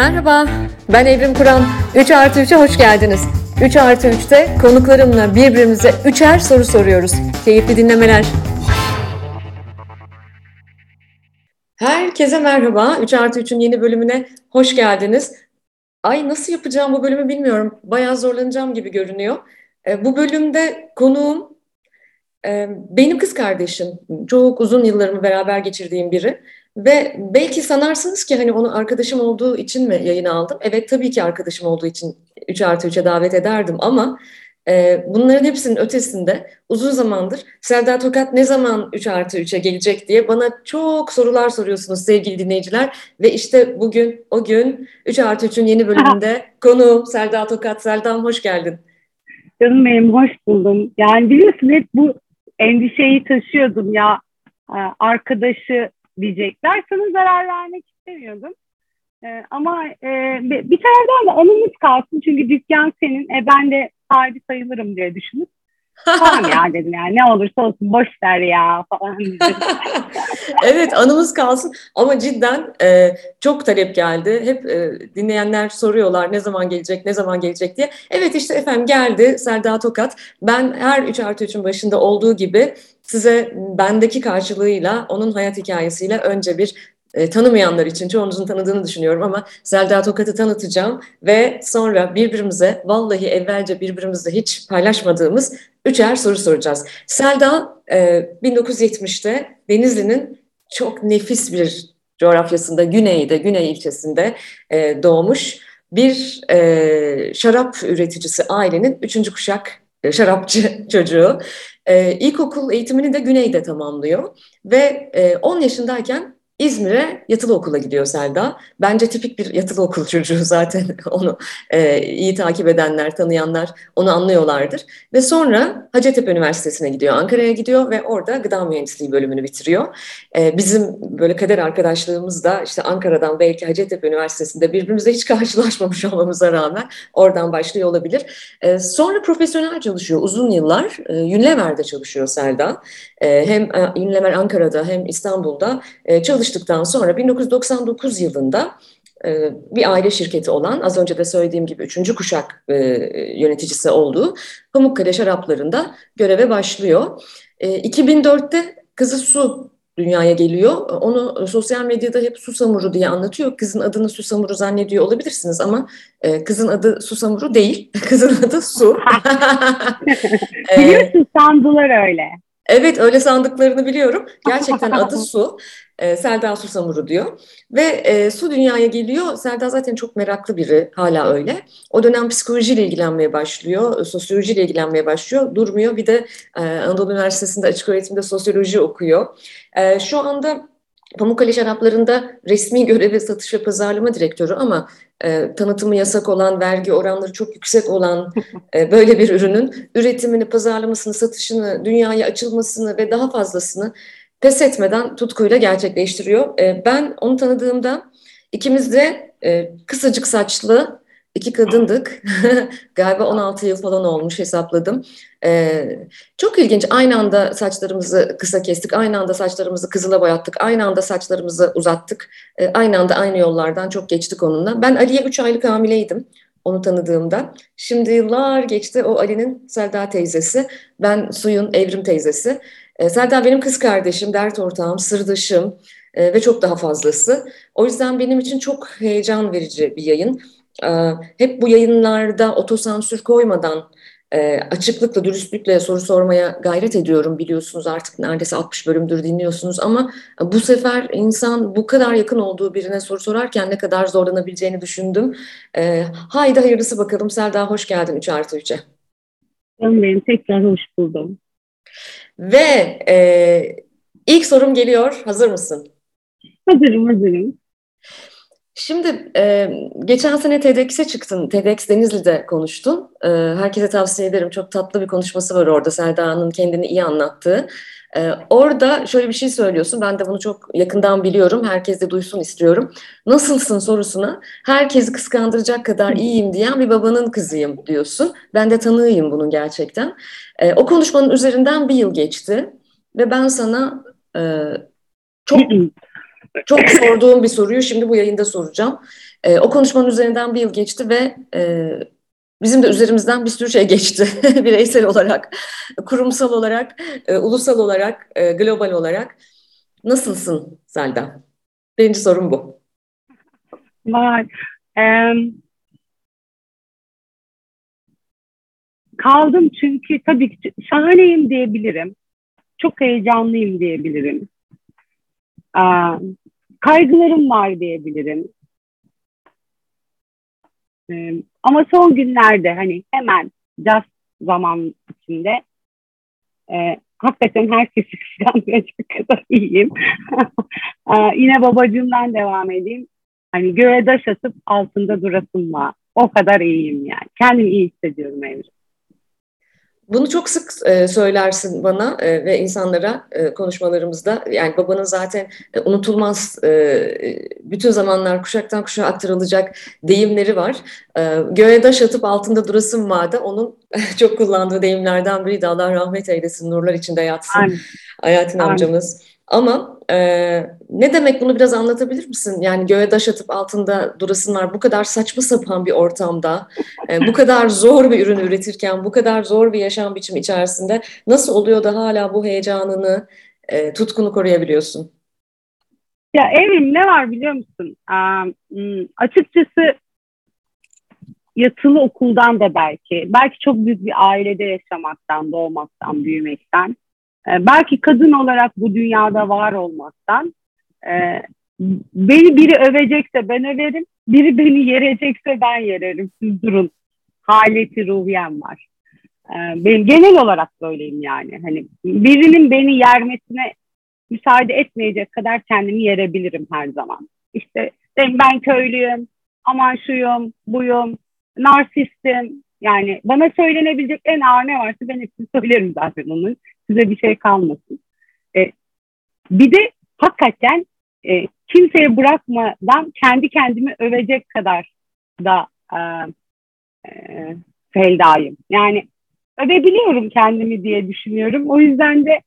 Merhaba, ben Evrim Kur'an. 3 artı 3'e hoş geldiniz. 3 artı 3'te konuklarımla birbirimize üçer soru soruyoruz. Keyifli dinlemeler. Herkese merhaba. 3 artı 3'ün yeni bölümüne hoş geldiniz. Ay nasıl yapacağım bu bölümü bilmiyorum. Bayağı zorlanacağım gibi görünüyor. E, bu bölümde konuğum e, benim kız kardeşim. Çok uzun yıllarımı beraber geçirdiğim biri. Ve belki sanarsınız ki hani onu arkadaşım olduğu için mi yayına aldım? Evet tabii ki arkadaşım olduğu için 3 artı 3'e davet ederdim ama e, bunların hepsinin ötesinde uzun zamandır Selda Tokat ne zaman 3 artı 3'e gelecek diye bana çok sorular soruyorsunuz sevgili dinleyiciler. Ve işte bugün o gün 3 artı 3'ün yeni bölümünde konuğum Selda Tokat. Selda'm hoş geldin. Canım benim hoş buldum. Yani biliyorsun hep bu endişeyi taşıyordum ya e, arkadaşı diyecekler. Sana zarar vermek istemiyordum. Ee, ama e, bir taraftan da anımız kalsın çünkü dükkan senin, e, ben de sahibi sayılırım diye düşünüp tamam ya dedim yani ne olursa olsun boş ver ya falan. evet anımız kalsın ama cidden e, çok talep geldi. Hep e, dinleyenler soruyorlar ne zaman gelecek, ne zaman gelecek diye. Evet işte efendim geldi Selda Tokat. Ben her 3 artı 3'ün başında olduğu gibi size bendeki karşılığıyla onun hayat hikayesiyle önce bir e, tanımayanlar için çoğunuzun tanıdığını düşünüyorum ama Selda Tokat'ı tanıtacağım ve sonra birbirimize vallahi evvelce birbirimizle hiç paylaşmadığımız üçer soru soracağız. Selda e, 1970'te Denizli'nin çok nefis bir coğrafyasında Güney'de, Güney ilçesinde e, doğmuş bir e, şarap üreticisi ailenin üçüncü kuşak e, şarapçı çocuğu. E, ilkokul eğitimini de Güney'de tamamlıyor ve e, 10 yaşındayken İzmir'e yatılı okula gidiyor Selda. Bence tipik bir yatılı okul çocuğu zaten onu e, iyi takip edenler, tanıyanlar onu anlıyorlardır. Ve sonra Hacettepe Üniversitesi'ne gidiyor, Ankara'ya gidiyor ve orada gıda mühendisliği bölümünü bitiriyor. E, bizim böyle kader arkadaşlığımız da işte Ankara'dan belki Hacettepe Üniversitesi'nde birbirimizle hiç karşılaşmamış olmamıza rağmen oradan başlıyor olabilir. E, sonra profesyonel çalışıyor uzun yıllar. E, Unilever'de çalışıyor Selda. E, hem e, Unilever Ankara'da hem İstanbul'da e, çalıştıktan sonra 1999 yılında e, bir aile şirketi olan az önce de söylediğim gibi üçüncü kuşak e, yöneticisi olduğu Pamukkale Şarapları'nda göreve başlıyor. 2004'te kızı Su dünyaya geliyor. Onu sosyal medyada hep Susamuru diye anlatıyor. Kızın adını Susamuru zannediyor olabilirsiniz ama kızın adı Susamuru değil. Kızın adı Su. Biliyorsun sandılar öyle. Evet öyle sandıklarını biliyorum. Gerçekten adı Su. E, Selda Susamuru diyor. Ve e, Su dünyaya geliyor. Selda zaten çok meraklı biri. Hala öyle. O dönem psikolojiyle ilgilenmeye başlıyor. Sosyolojiyle ilgilenmeye başlıyor. Durmuyor. Bir de e, Anadolu Üniversitesi'nde açık öğretimde sosyoloji okuyor. E, şu anda Pamukkale Şarapları'nda resmi görevi satış ve pazarlama direktörü ama e, tanıtımı yasak olan, vergi oranları çok yüksek olan e, böyle bir ürünün üretimini, pazarlamasını, satışını, dünyaya açılmasını ve daha fazlasını pes etmeden tutkuyla gerçekleştiriyor. E, ben onu tanıdığımda ikimiz de e, kısacık saçlı iki kadındık. Galiba 16 yıl falan olmuş hesapladım. Ee, çok ilginç. Aynı anda saçlarımızı kısa kestik. Aynı anda saçlarımızı kızıla boyattık. Aynı anda saçlarımızı uzattık. Ee, aynı anda aynı yollardan çok geçtik onunla. Ben Ali'ye 3 aylık hamileydim onu tanıdığımda. Şimdi yıllar geçti. O Ali'nin Selda teyzesi. Ben Suyun Evrim teyzesi. Ee, Selda benim kız kardeşim, dert ortağım, sırdaşım e, ve çok daha fazlası. O yüzden benim için çok heyecan verici bir yayın. Ee, hep bu yayınlarda otosansür koymadan e, açıklıkla, dürüstlükle soru sormaya gayret ediyorum biliyorsunuz artık neredeyse 60 bölümdür dinliyorsunuz ama bu sefer insan bu kadar yakın olduğu birine soru sorarken ne kadar zorlanabileceğini düşündüm. E, haydi hayırlısı bakalım. Selda hoş geldin 3 artı 3'e. Canım benim tekrar hoş buldum. Ve e, ilk sorum geliyor. Hazır mısın? Hazırım, hazırım. Şimdi e, geçen sene TEDx'e çıktın. TEDx Denizli'de konuştun. E, herkese tavsiye ederim. Çok tatlı bir konuşması var orada Selda'nın kendini iyi anlattığı. E, orada şöyle bir şey söylüyorsun. Ben de bunu çok yakından biliyorum. Herkes de duysun istiyorum. Nasılsın sorusuna herkesi kıskandıracak kadar iyiyim diyen bir babanın kızıyım diyorsun. Ben de tanığıyım bunun gerçekten. E, o konuşmanın üzerinden bir yıl geçti. Ve ben sana e, çok çok sorduğum bir soruyu şimdi bu yayında soracağım. E, o konuşmanın üzerinden bir yıl geçti ve e, bizim de üzerimizden bir sürü şey geçti. Bireysel olarak, kurumsal olarak, e, ulusal olarak, e, global olarak. Nasılsın Selda? Birinci sorum bu. Var. Um, kaldım çünkü tabii ki şahaneyim diyebilirim. Çok heyecanlıyım diyebilirim. Aa, kaygılarım var diyebilirim. Ee, ama son günlerde hani hemen just zaman içinde e, hakikaten herkesi kıskanmayacak kadar iyiyim. Aa, yine babacığımdan devam edeyim. Hani göğe daş atıp altında durasım var. O kadar iyiyim yani. Kendimi iyi hissediyorum Evrim. Bunu çok sık e, söylersin bana e, ve insanlara e, konuşmalarımızda. Yani babanın zaten e, unutulmaz e, bütün zamanlar kuşaktan kuşağa aktarılacak deyimleri var. E, göğe daş atıp altında durasın vardı. Onun çok kullandığı deyimlerden biriydi. Allah rahmet eylesin, nurlar içinde yatsın. Aynen. Hayatın Aynen. amcamız. Ama e, ne demek bunu biraz anlatabilir misin? Yani göğe daş atıp altında durasınlar bu kadar saçma sapan bir ortamda, e, bu kadar zor bir ürün üretirken, bu kadar zor bir yaşam biçimi içerisinde nasıl oluyor da hala bu heyecanını, e, tutkunu koruyabiliyorsun? Ya Evrim ne var biliyor musun? Um, açıkçası yatılı okuldan da belki, belki çok büyük bir ailede yaşamaktan, doğmaktan, büyümekten e, belki kadın olarak bu dünyada var olmaktan e, beni biri övecekse ben överim, biri beni yerecekse ben yererim. Siz durun. Haleti ruhiyem var. E, ben genel olarak böyleyim yani. Hani birinin beni yermesine müsaade etmeyecek kadar kendimi yerebilirim her zaman. İşte ben köylüyüm, aman şuyum, buyum, narsistim. Yani bana söylenebilecek en ağır ne varsa ben hepsini söylerim zaten onun size bir şey kalmasın. E, bir de hakikaten e, kimseye bırakmadan kendi kendimi övecek kadar da e, e, feldayım. Yani övebiliyorum kendimi diye düşünüyorum. O yüzden de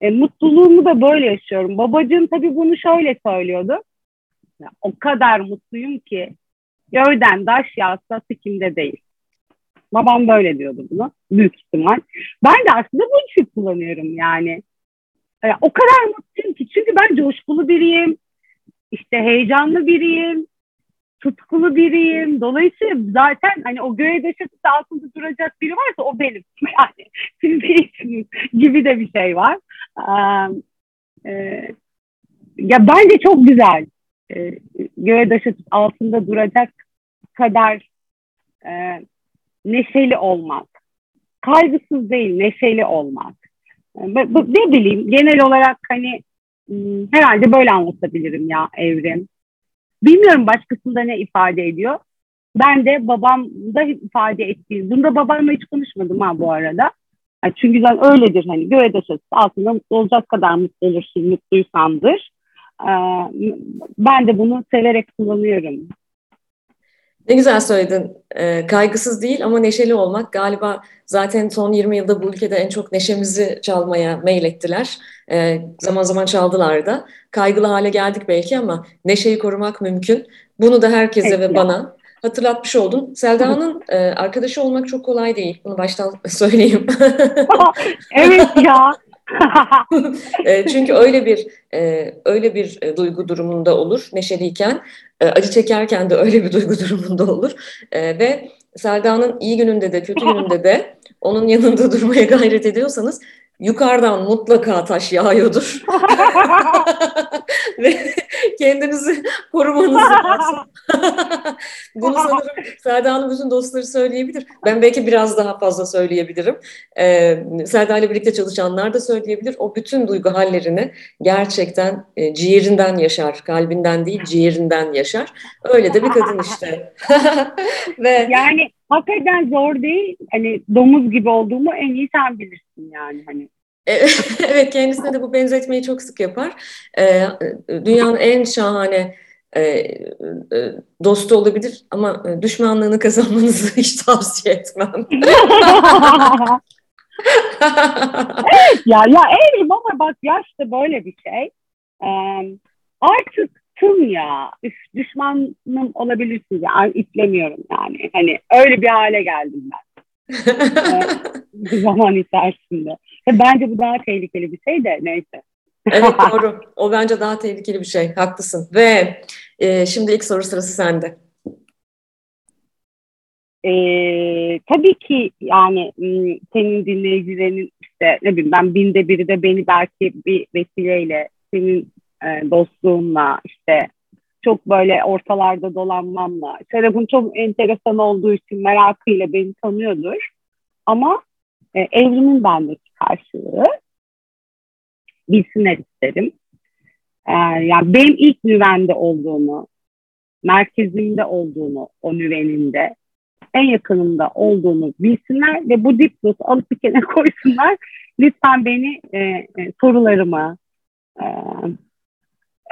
e, mutluluğumu da böyle yaşıyorum. Babacığım tabii bunu şöyle söylüyordu. O kadar mutluyum ki göğden daş yağsa sikimde değil. Babam böyle diyordu bunu. Büyük ihtimal. Ben de aslında bu için kullanıyorum yani. yani o kadar mutluyum ki. Çünkü ben coşkulu biriyim. İşte heyecanlı biriyim. Tutkulu biriyim. Dolayısıyla zaten hani o göğe deşesi altında duracak biri varsa o benim. Yani siz değilsiniz gibi de bir şey var. Ee, e, ya bence çok güzel. Ee, göğe deşesi altında duracak kadar e, neşeli olmak. Kaygısız değil, neşeli olmak. Ne bileyim, genel olarak hani hmm, herhalde böyle anlatabilirim ya evrim. Bilmiyorum başkasında ne ifade ediyor. Ben de babamda ifade ettiğim, bunda babamla hiç konuşmadım ha bu arada. Çünkü zaten öyledir hani göğe daşası altında mutlu olacak kadar mutlu olursun, mutluysandır. Ben de bunu severek kullanıyorum. Ne güzel söyledin. E, kaygısız değil ama neşeli olmak galiba zaten son 20 yılda bu ülkede en çok neşemizi çalmaya meylettiler. E, zaman zaman çaldılar da. Kaygılı hale geldik belki ama neşeyi korumak mümkün. Bunu da herkese evet, ve ya. bana hatırlatmış oldun. Selda'nın e, arkadaşı olmak çok kolay değil. Bunu baştan söyleyeyim. evet ya. E, çünkü öyle bir e, öyle bir e, duygu durumunda olur neşeliyken. Acı çekerken de öyle bir duygu durumunda olur. Ve Selda'nın iyi gününde de kötü gününde de onun yanında durmaya gayret ediyorsanız yukarıdan mutlaka taş yağıyordur. Ve kendinizi korumanız lazım. Bunu sanırım Selda Hanım bütün dostları söyleyebilir. Ben belki biraz daha fazla söyleyebilirim. Ee, Selda ile birlikte çalışanlar da söyleyebilir. O bütün duygu hallerini gerçekten e, ciğerinden yaşar. Kalbinden değil ciğerinden yaşar. Öyle de bir kadın işte. Ve yani hakikaten zor değil. Hani domuz gibi olduğumu en iyi sen bilirsin yani hani. evet kendisine de bu benzetmeyi çok sık yapar. Ee, dünyanın en şahane e, e, dostu olabilir ama düşmanlığını kazanmanızı hiç tavsiye etmem. ya ya evrim ama bak yaş da böyle bir şey. Ee, artık bıktım ya. Üf, düşmanım olabilirsiniz. Yani iplemiyorum yani. Hani öyle bir hale geldim ben. ee, zaman içerisinde. Bence bu daha tehlikeli bir şey de neyse. evet doğru. O bence daha tehlikeli bir şey. Haklısın. Ve e, şimdi ilk soru sırası sende. Ee, tabii ki yani senin dinleyicilerin işte ne bileyim ben binde biri de beni belki bir vesileyle senin e, dostluğunla işte çok böyle ortalarda dolanmamla Serap'ın çok enteresan olduğu için merakıyla beni tanıyordur. Ama e, evrimin bendeki karşılığı bilsinler isterim. E, yani benim ilk nüvende olduğunu, merkezimde olduğunu, o nüveninde en yakınımda olduğunu bilsinler ve bu dipnot alıp bir kenara koysunlar. Lütfen beni e, e, sorularımı e,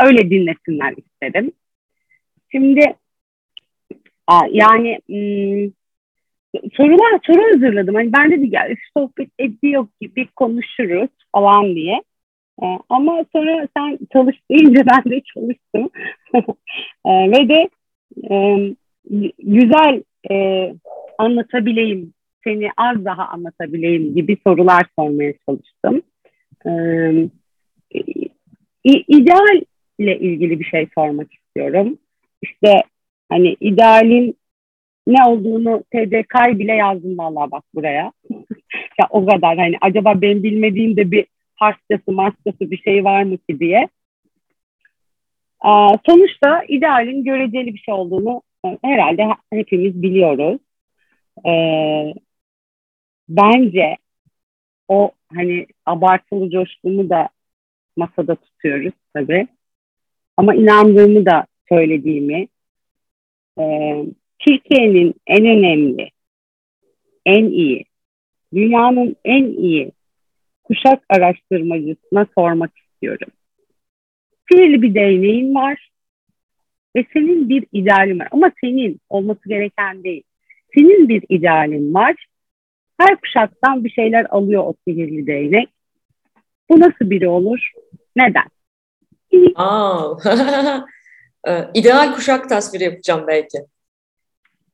öyle dinlesinler isterim. Şimdi yani hmm, sorular soru hazırladım. Hani ben de ya sohbet ediyor gibi konuşuruz falan diye. Ee, ama sonra sen çalış deyince ben de çalıştım. ee, ve de e, güzel e, anlatabileyim, seni az daha anlatabileyim gibi sorular sormaya çalıştım. Ee, idealle ilgili bir şey sormak istiyorum. İşte hani idealin ne olduğunu TDK bile yazdım vallahi bak buraya. ya o kadar hani acaba ben bilmediğim de bir Farsçası, Marsçası bir şey var mı ki diye. Aa, sonuçta idealin göreceli bir şey olduğunu e, herhalde hepimiz biliyoruz. Ee, bence o hani abartılı coşkumu da masada tutuyoruz tabii. Ama inandığımı da söylediğimi e, Türkiye'nin en önemli, en iyi, dünyanın en iyi kuşak araştırmacısına sormak istiyorum. Sihirli bir değneğin var ve senin bir idealin var. Ama senin olması gereken değil. Senin bir idealin var. Her kuşaktan bir şeyler alıyor o sihirli değnek. Bu nasıl biri olur? Neden? Aa, e, ideal kuşak tasviri yapacağım belki.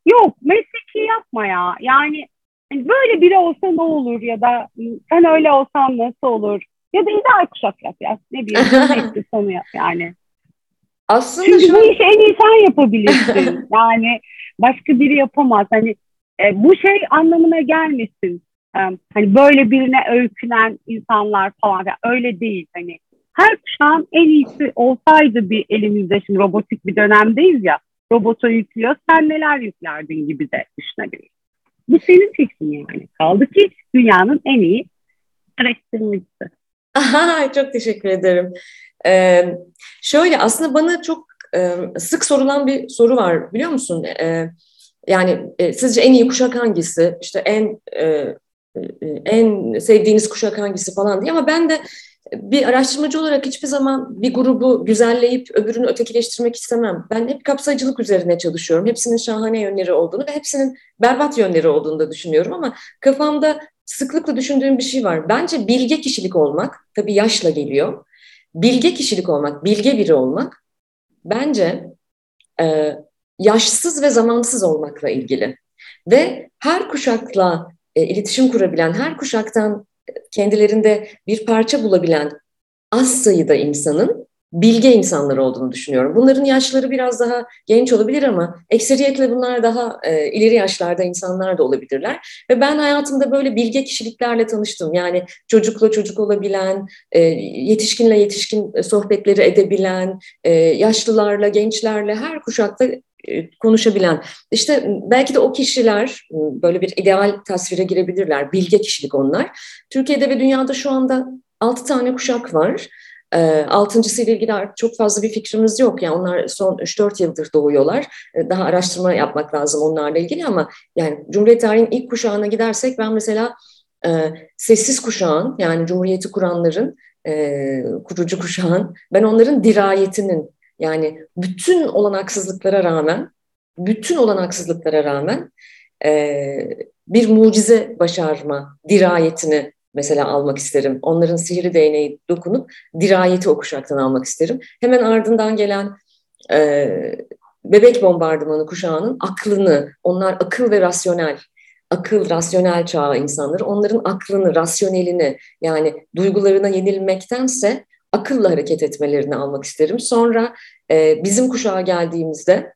Yok mesleki yapma ya. Yani böyle biri olsa ne olur ya da sen öyle olsan nasıl olur? Ya da ideal kuşak yap ya. Ne bileyim sonu yap yani. Aslında Çünkü şu... bu işi en iyi sen yapabilirsin. yani başka biri yapamaz. Hani e, bu şey anlamına gelmesin. E, hani böyle birine öykünen insanlar falan. Yani öyle değil. Hani her kuşağın en iyisi olsaydı bir elimizde şimdi robotik bir dönemdeyiz ya robota yüklüyor sen neler yüklerdin gibi de düşünebiliriz. Bu senin fikrin yani. Kaldı ki dünyanın en iyi araştırmacısı. Çok teşekkür ederim. Ee, şöyle aslında bana çok e, sık sorulan bir soru var biliyor musun? Ee, yani e, sizce en iyi kuşak hangisi? İşte en e, e en sevdiğiniz kuşak hangisi falan diye ama ben de bir araştırmacı olarak hiçbir zaman bir grubu güzelleyip öbürünü ötekileştirmek istemem. Ben hep kapsayıcılık üzerine çalışıyorum. Hepsinin şahane yönleri olduğunu ve hepsinin berbat yönleri olduğunu da düşünüyorum ama kafamda sıklıkla düşündüğüm bir şey var. Bence bilge kişilik olmak, tabii yaşla geliyor. Bilge kişilik olmak, bilge biri olmak bence e, yaşsız ve zamansız olmakla ilgili. Ve her kuşakla e, iletişim kurabilen, her kuşaktan kendilerinde bir parça bulabilen az sayıda insanın bilge insanlar olduğunu düşünüyorum. Bunların yaşları biraz daha genç olabilir ama ekseriyetle bunlar daha e, ileri yaşlarda insanlar da olabilirler. Ve ben hayatımda böyle bilge kişiliklerle tanıştım. Yani çocukla çocuk olabilen, e, yetişkinle yetişkin sohbetleri edebilen, e, yaşlılarla, gençlerle her kuşakta e, konuşabilen. İşte belki de o kişiler böyle bir ideal tasvire girebilirler. Bilge kişilik onlar. Türkiye'de ve dünyada şu anda altı tane kuşak var. E, altıncısı ile ilgili çok fazla bir fikrimiz yok. Yani onlar son 3-4 yıldır doğuyorlar. E, daha araştırma yapmak lazım onlarla ilgili ama yani Cumhuriyet tarihinin ilk kuşağına gidersek ben mesela sessiz kuşağın yani Cumhuriyeti kuranların kurucu kuşağın ben onların dirayetinin yani bütün olanaksızlıklara rağmen, bütün olanaksızlıklara rağmen e, bir mucize başarma dirayetini mesela almak isterim. Onların sihirli değneği dokunup dirayeti o kuşaktan almak isterim. Hemen ardından gelen e, bebek bombardımanı kuşağının aklını, onlar akıl ve rasyonel, akıl, rasyonel çağı insanları, onların aklını, rasyonelini yani duygularına yenilmektense akılla hareket etmelerini almak isterim. Sonra e, bizim kuşağa geldiğimizde,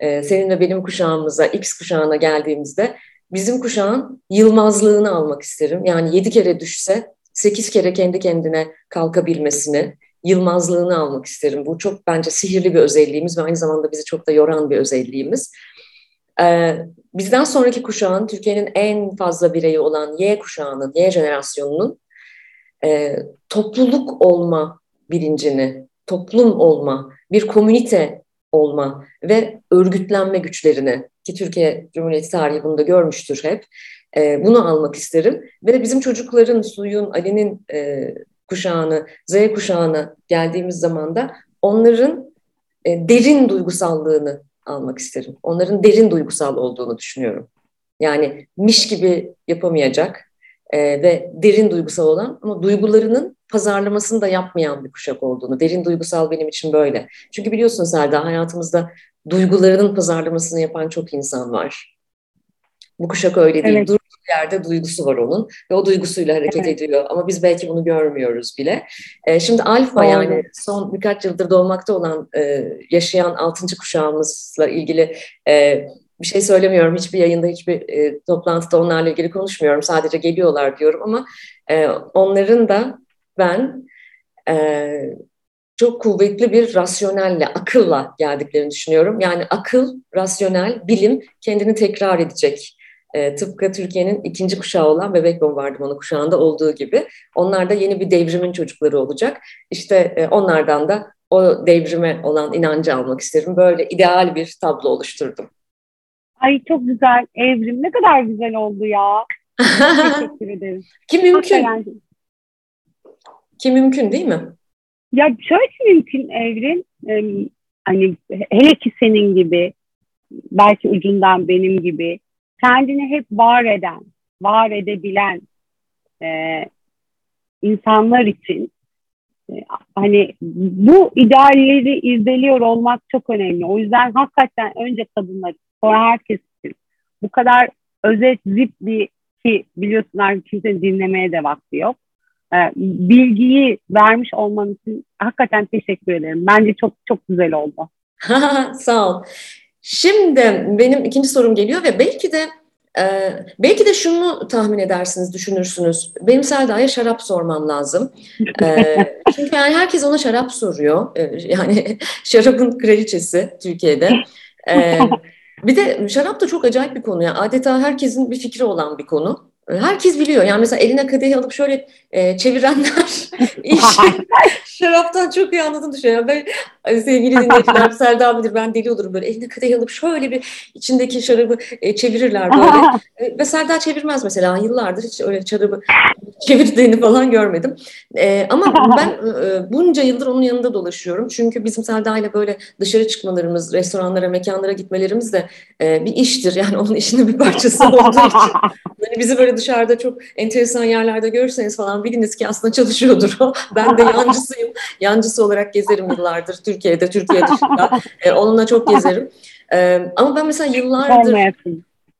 e, senin ve benim kuşağımıza, X kuşağına geldiğimizde bizim kuşağın yılmazlığını almak isterim. Yani yedi kere düşse sekiz kere kendi kendine kalkabilmesini, yılmazlığını almak isterim. Bu çok bence sihirli bir özelliğimiz ve aynı zamanda bizi çok da yoran bir özelliğimiz. Ee, bizden sonraki kuşağın, Türkiye'nin en fazla bireyi olan Y kuşağının, Y jenerasyonunun e, topluluk olma bilincini, toplum olma, bir komünite olma ve örgütlenme güçlerini ki Türkiye Cumhuriyeti tarihi bunu da görmüştür hep. E, bunu almak isterim. Ve bizim çocukların, Suyun, Ali'nin e, kuşağını, Z kuşağına geldiğimiz zaman da onların e, derin duygusallığını almak isterim. Onların derin duygusal olduğunu düşünüyorum. Yani miş gibi yapamayacak e, ve derin duygusal olan ama duygularının pazarlamasını da yapmayan bir kuşak olduğunu. Derin duygusal benim için böyle. Çünkü biliyorsun Selda hayatımızda duygularının pazarlamasını yapan çok insan var. Bu kuşak öyle değil. Evet. Durduğu yerde duygusu var onun ve o duygusuyla hareket evet. ediyor. Ama biz belki bunu görmüyoruz bile. E, şimdi alfa Doğru. yani son birkaç yıldır doğmakta olan e, yaşayan altıncı kuşağımızla ilgili e, bir şey söylemiyorum. Hiçbir yayında, hiçbir e, toplantıda onlarla ilgili konuşmuyorum. Sadece geliyorlar diyorum ama e, onların da ben e, çok kuvvetli bir rasyonelle, akılla geldiklerini düşünüyorum. Yani akıl, rasyonel, bilim kendini tekrar edecek. E, tıpkı Türkiye'nin ikinci kuşağı olan bebek bombardımanı kuşağında olduğu gibi. Onlar da yeni bir devrimin çocukları olacak. İşte e, onlardan da o devrime olan inancı almak isterim. Böyle ideal bir tablo oluşturdum. Ay çok güzel evrim. Ne kadar güzel oldu ya. Teşekkür ederim. Ki mümkün. Ki mümkün değil mi? Ya şöyle mümkün evrim. Ee, hani hele ki senin gibi belki ucundan benim gibi kendini hep var eden, var edebilen e, insanlar için e, hani bu idealleri irdeliyor olmak çok önemli. O yüzden hakikaten önce kadınlar sonra herkes için bu kadar özet zip bir ki biliyorsun artık kimsenin dinlemeye de vakti yok. E, bilgiyi vermiş olman için hakikaten teşekkür ederim. Bence çok çok güzel oldu. Sağ ol. Şimdi benim ikinci sorum geliyor ve belki de e, belki de şunu tahmin edersiniz, düşünürsünüz. Benim Selda'ya şarap sormam lazım. E, çünkü yani herkes ona şarap soruyor. E, yani şarabın kraliçesi Türkiye'de. E, bir de şarap da çok acayip bir konu. Yani adeta herkesin bir fikri olan bir konu. Herkes biliyor. Yani mesela eline kadehi alıp şöyle e, çevirenler işi şaraptan çok iyi anladın düşünüyorum. Ben hani sevgili dinleyiciler Selda bilir ben deli olurum böyle eline kadehi alıp şöyle bir içindeki şarabı e, çevirirler böyle. e, ve Selda çevirmez mesela yıllardır hiç öyle şarabı çevirdiğini falan görmedim. E, ama ben e, bunca yıldır onun yanında dolaşıyorum. Çünkü bizim Selda ile böyle dışarı çıkmalarımız, restoranlara, mekanlara gitmelerimiz de e, bir iştir. Yani onun işinin bir parçası olduğu için. Yani bizi böyle dışarıda çok enteresan yerlerde görürseniz falan biliniz ki aslında çalışıyordur o. Ben de yancısıyım. Yancısı olarak gezerim yıllardır Türkiye'de, Türkiye dışında. E, onunla çok gezerim. E, ama ben mesela yıllardır...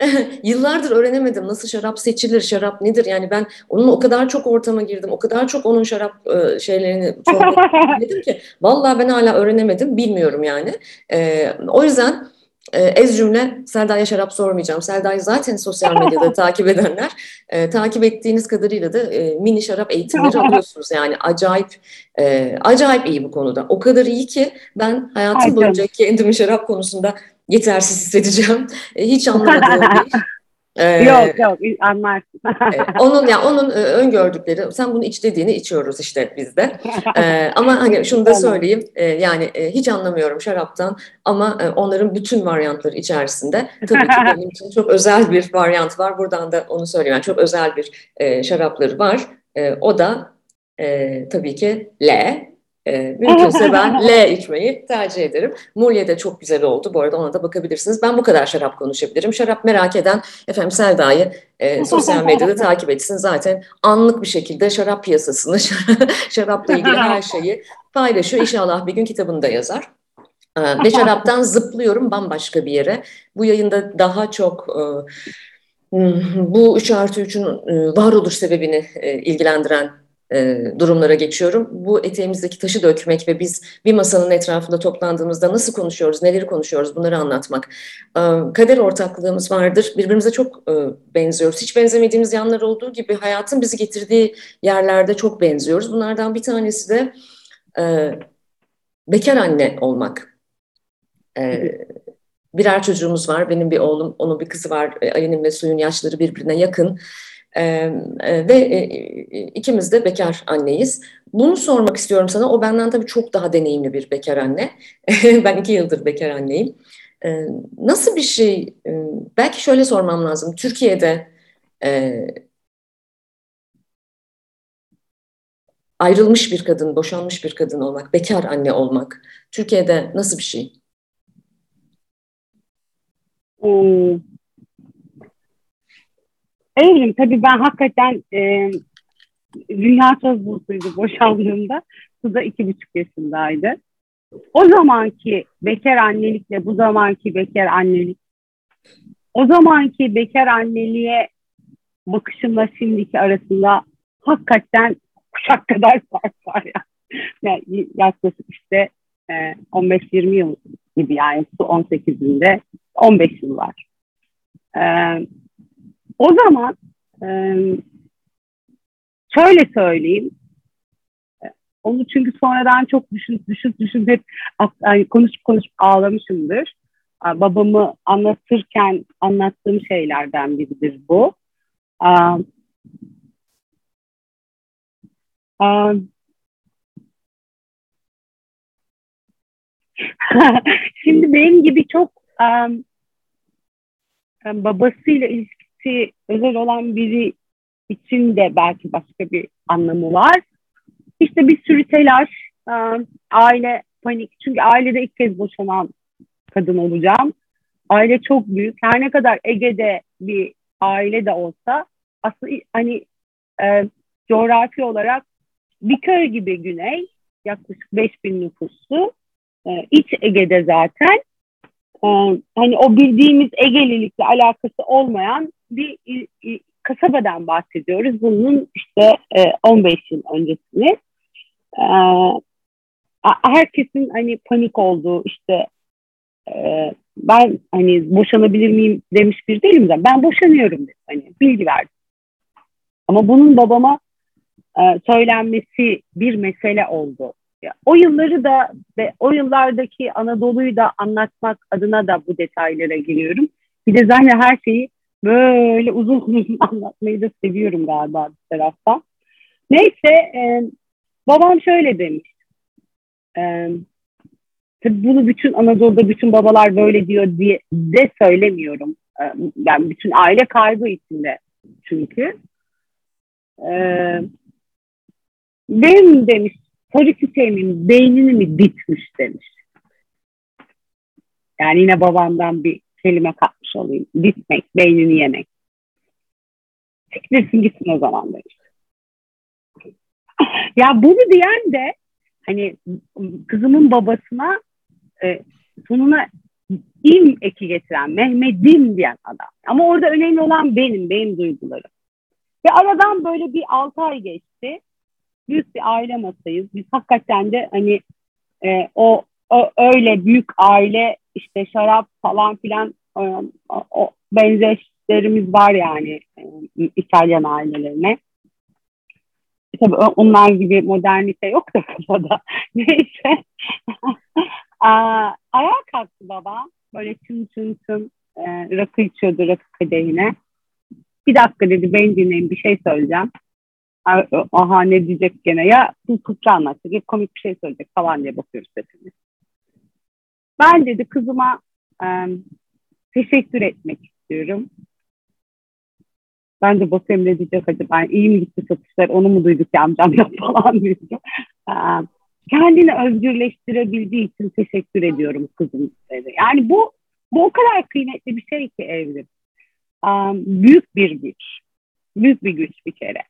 yıllardır öğrenemedim nasıl şarap seçilir, şarap nedir? Yani ben onun o kadar çok ortama girdim, o kadar çok onun şarap e, şeylerini dedim ki vallahi ben hala öğrenemedim, bilmiyorum yani. E, o yüzden e, ez cümle Selda'ya şarap sormayacağım. Selda'yı zaten sosyal medyada takip edenler e, takip ettiğiniz kadarıyla da e, mini şarap eğitimleri alıyorsunuz. Yani acayip e, acayip iyi bu konuda. O kadar iyi ki ben hayatım boyunca kendimi şarap konusunda yetersiz hissedeceğim. E, hiç anlamadığım bir ee, yok yok anlarsın. E, onun ya onun e, öngördükleri sen bunu iç dediğini içiyoruz işte biz de. Ee, ama hani şunu da söyleyeyim e, yani e, hiç anlamıyorum şaraptan ama e, onların bütün varyantları içerisinde tabii ki benim için çok özel bir varyant var. Buradan da onu söyleyeyim. Yani çok özel bir e, şarapları var. E, o da e, tabii ki L e, mümkünse ben L içmeyi tercih ederim. Mulye de çok güzel oldu. Bu arada ona da bakabilirsiniz. Ben bu kadar şarap konuşabilirim. Şarap merak eden efendim Selda'yı e, sosyal medyada takip etsin. Zaten anlık bir şekilde şarap piyasasını, şarapla ilgili her şeyi paylaşıyor. İnşallah bir gün kitabını da yazar. Ee, Beş Arap'tan zıplıyorum bambaşka bir yere. Bu yayında daha çok e, hmm, bu 3 artı 3'ün e, varoluş sebebini e, durumlara geçiyorum. Bu eteğimizdeki taşı dökmek ve biz bir masanın etrafında toplandığımızda nasıl konuşuyoruz, neleri konuşuyoruz bunları anlatmak. Kader ortaklığımız vardır. Birbirimize çok benziyoruz. Hiç benzemediğimiz yanlar olduğu gibi hayatın bizi getirdiği yerlerde çok benziyoruz. Bunlardan bir tanesi de bekar anne olmak. E, birer çocuğumuz var. Benim bir oğlum, onun bir kızı var. E, Ali'nin ve Suyun yaşları birbirine yakın. E, e, ve e, ikimiz de bekar anneyiz. Bunu sormak istiyorum sana. O benden tabii çok daha deneyimli bir bekar anne. ben iki yıldır bekar anneyim. E, nasıl bir şey? E, belki şöyle sormam lazım. Türkiye'de e, ayrılmış bir kadın, boşanmış bir kadın olmak, bekar anne olmak Türkiye'de nasıl bir şey? Ee, Evrim tabii ben hakikaten e, dünya söz bulsuydu boşandığımda. Su da iki buçuk yaşındaydı. O zamanki bekar annelikle bu zamanki bekar annelik o zamanki bekar anneliğe bakışımla şimdiki arasında hakikaten kuşak kadar fark var ya. Yani yaklaşık işte e, 15-20 yıl gibi yani su 18'inde 15 yıl var. Ee, o zaman şöyle söyleyeyim. Onu çünkü sonradan çok düşün, düşün, düşün hep yani konuşup konuşup ağlamışımdır. Babamı anlatırken anlattığım şeylerden biridir bu. Şimdi benim gibi çok babasıyla ilişkisi özel olan biri için de belki başka bir anlamı var. İşte bir sürü telaş, um, aile panik. Çünkü ailede ilk kez boşanan kadın olacağım. Aile çok büyük. Her ne kadar Ege'de bir aile de olsa aslında hani e, coğrafi olarak bir köy gibi güney yaklaşık 5000 nüfuslu e, iç Ege'de zaten e, hani o bildiğimiz Egelilikle alakası olmayan bir kasabadan bahsediyoruz. Bunun işte 15 e, yıl öncesini. E, herkesin hani panik olduğu işte ben hani boşanabilir miyim demiş bir değilim de ben boşanıyorum dedim. Hani bilgi verdim. Ama bunun babama söylenmesi bir mesele oldu o yılları da ve o yıllardaki Anadolu'yu da anlatmak adına da bu detaylara giriyorum. Bir de zaten her şeyi böyle uzun uzun anlatmayı da seviyorum galiba bir taraftan. Neyse e, babam şöyle demiş. E, tabii bunu bütün Anadolu'da bütün babalar böyle diyor diye de söylemiyorum. E, yani bütün aile kaybı içinde çünkü. E, benim demiş politikayımın beynini mi bitmiş demiş. Yani yine babamdan bir kelime katmış olayım. Bitmek, beynini yemek. Siktirsin gitsin o zaman demiş. ya bunu diyen de hani kızımın babasına e, sonuna im eki getiren, Mehmet'im diyen adam. Ama orada önemli olan benim, benim duygularım. Ve aradan böyle bir altı ay geçti büyük bir aile masayız. Biz hakikaten de hani e, o, o öyle büyük aile işte şarap falan filan e, o, benzeşlerimiz var yani e, İtalyan ailelerine. E, tabii onlar gibi modernite yok da kafada. Neyse. Aa, ayağa kalktı baba. Böyle çın çın çın e, rakı içiyordu rakı kadehine. Bir dakika dedi ben dinleyin bir şey söyleyeceğim aha ne diyecek gene ya bu fıkra anlatacak ya komik bir şey söyleyecek falan diye bakıyoruz hepimiz. Ben dedi kızıma e, teşekkür etmek istiyorum. Ben de bakayım ne diyecek acaba ben iyi mi gitti satışlar onu mu duyduk ya amcam yok falan diyeceğim. E, kendini özgürleştirebildiği için teşekkür ediyorum kızım dedi. Yani bu bu o kadar kıymetli bir şey ki evrim. Um, büyük bir güç. Büyük bir güç bir kere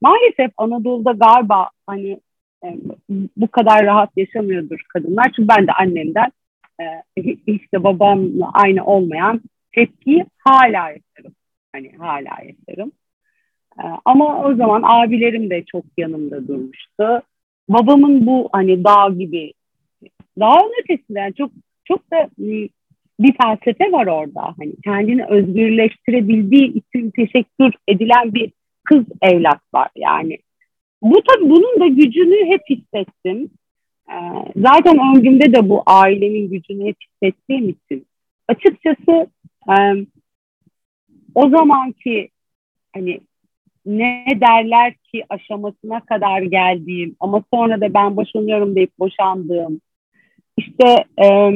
maalesef Anadolu'da galiba hani bu kadar rahat yaşamıyordur kadınlar. Çünkü ben de annemden işte babamla aynı olmayan tepkiyi hala yaşarım. Hani hala yaşarım. Ama o zaman abilerim de çok yanımda durmuştu. Babamın bu hani dağ gibi dağın ötesinde yani çok çok da bir felsefe var orada. Hani kendini özgürleştirebildiği için teşekkür edilen bir kız evlat var yani. Bu tabii bunun da gücünü hep hissettim. Ee, zaten ömrümde de bu ailenin gücünü hep hissettiğim için açıkçası e, o zamanki hani ne derler ki aşamasına kadar geldiğim ama sonra da ben boşanıyorum deyip boşandığım işte e,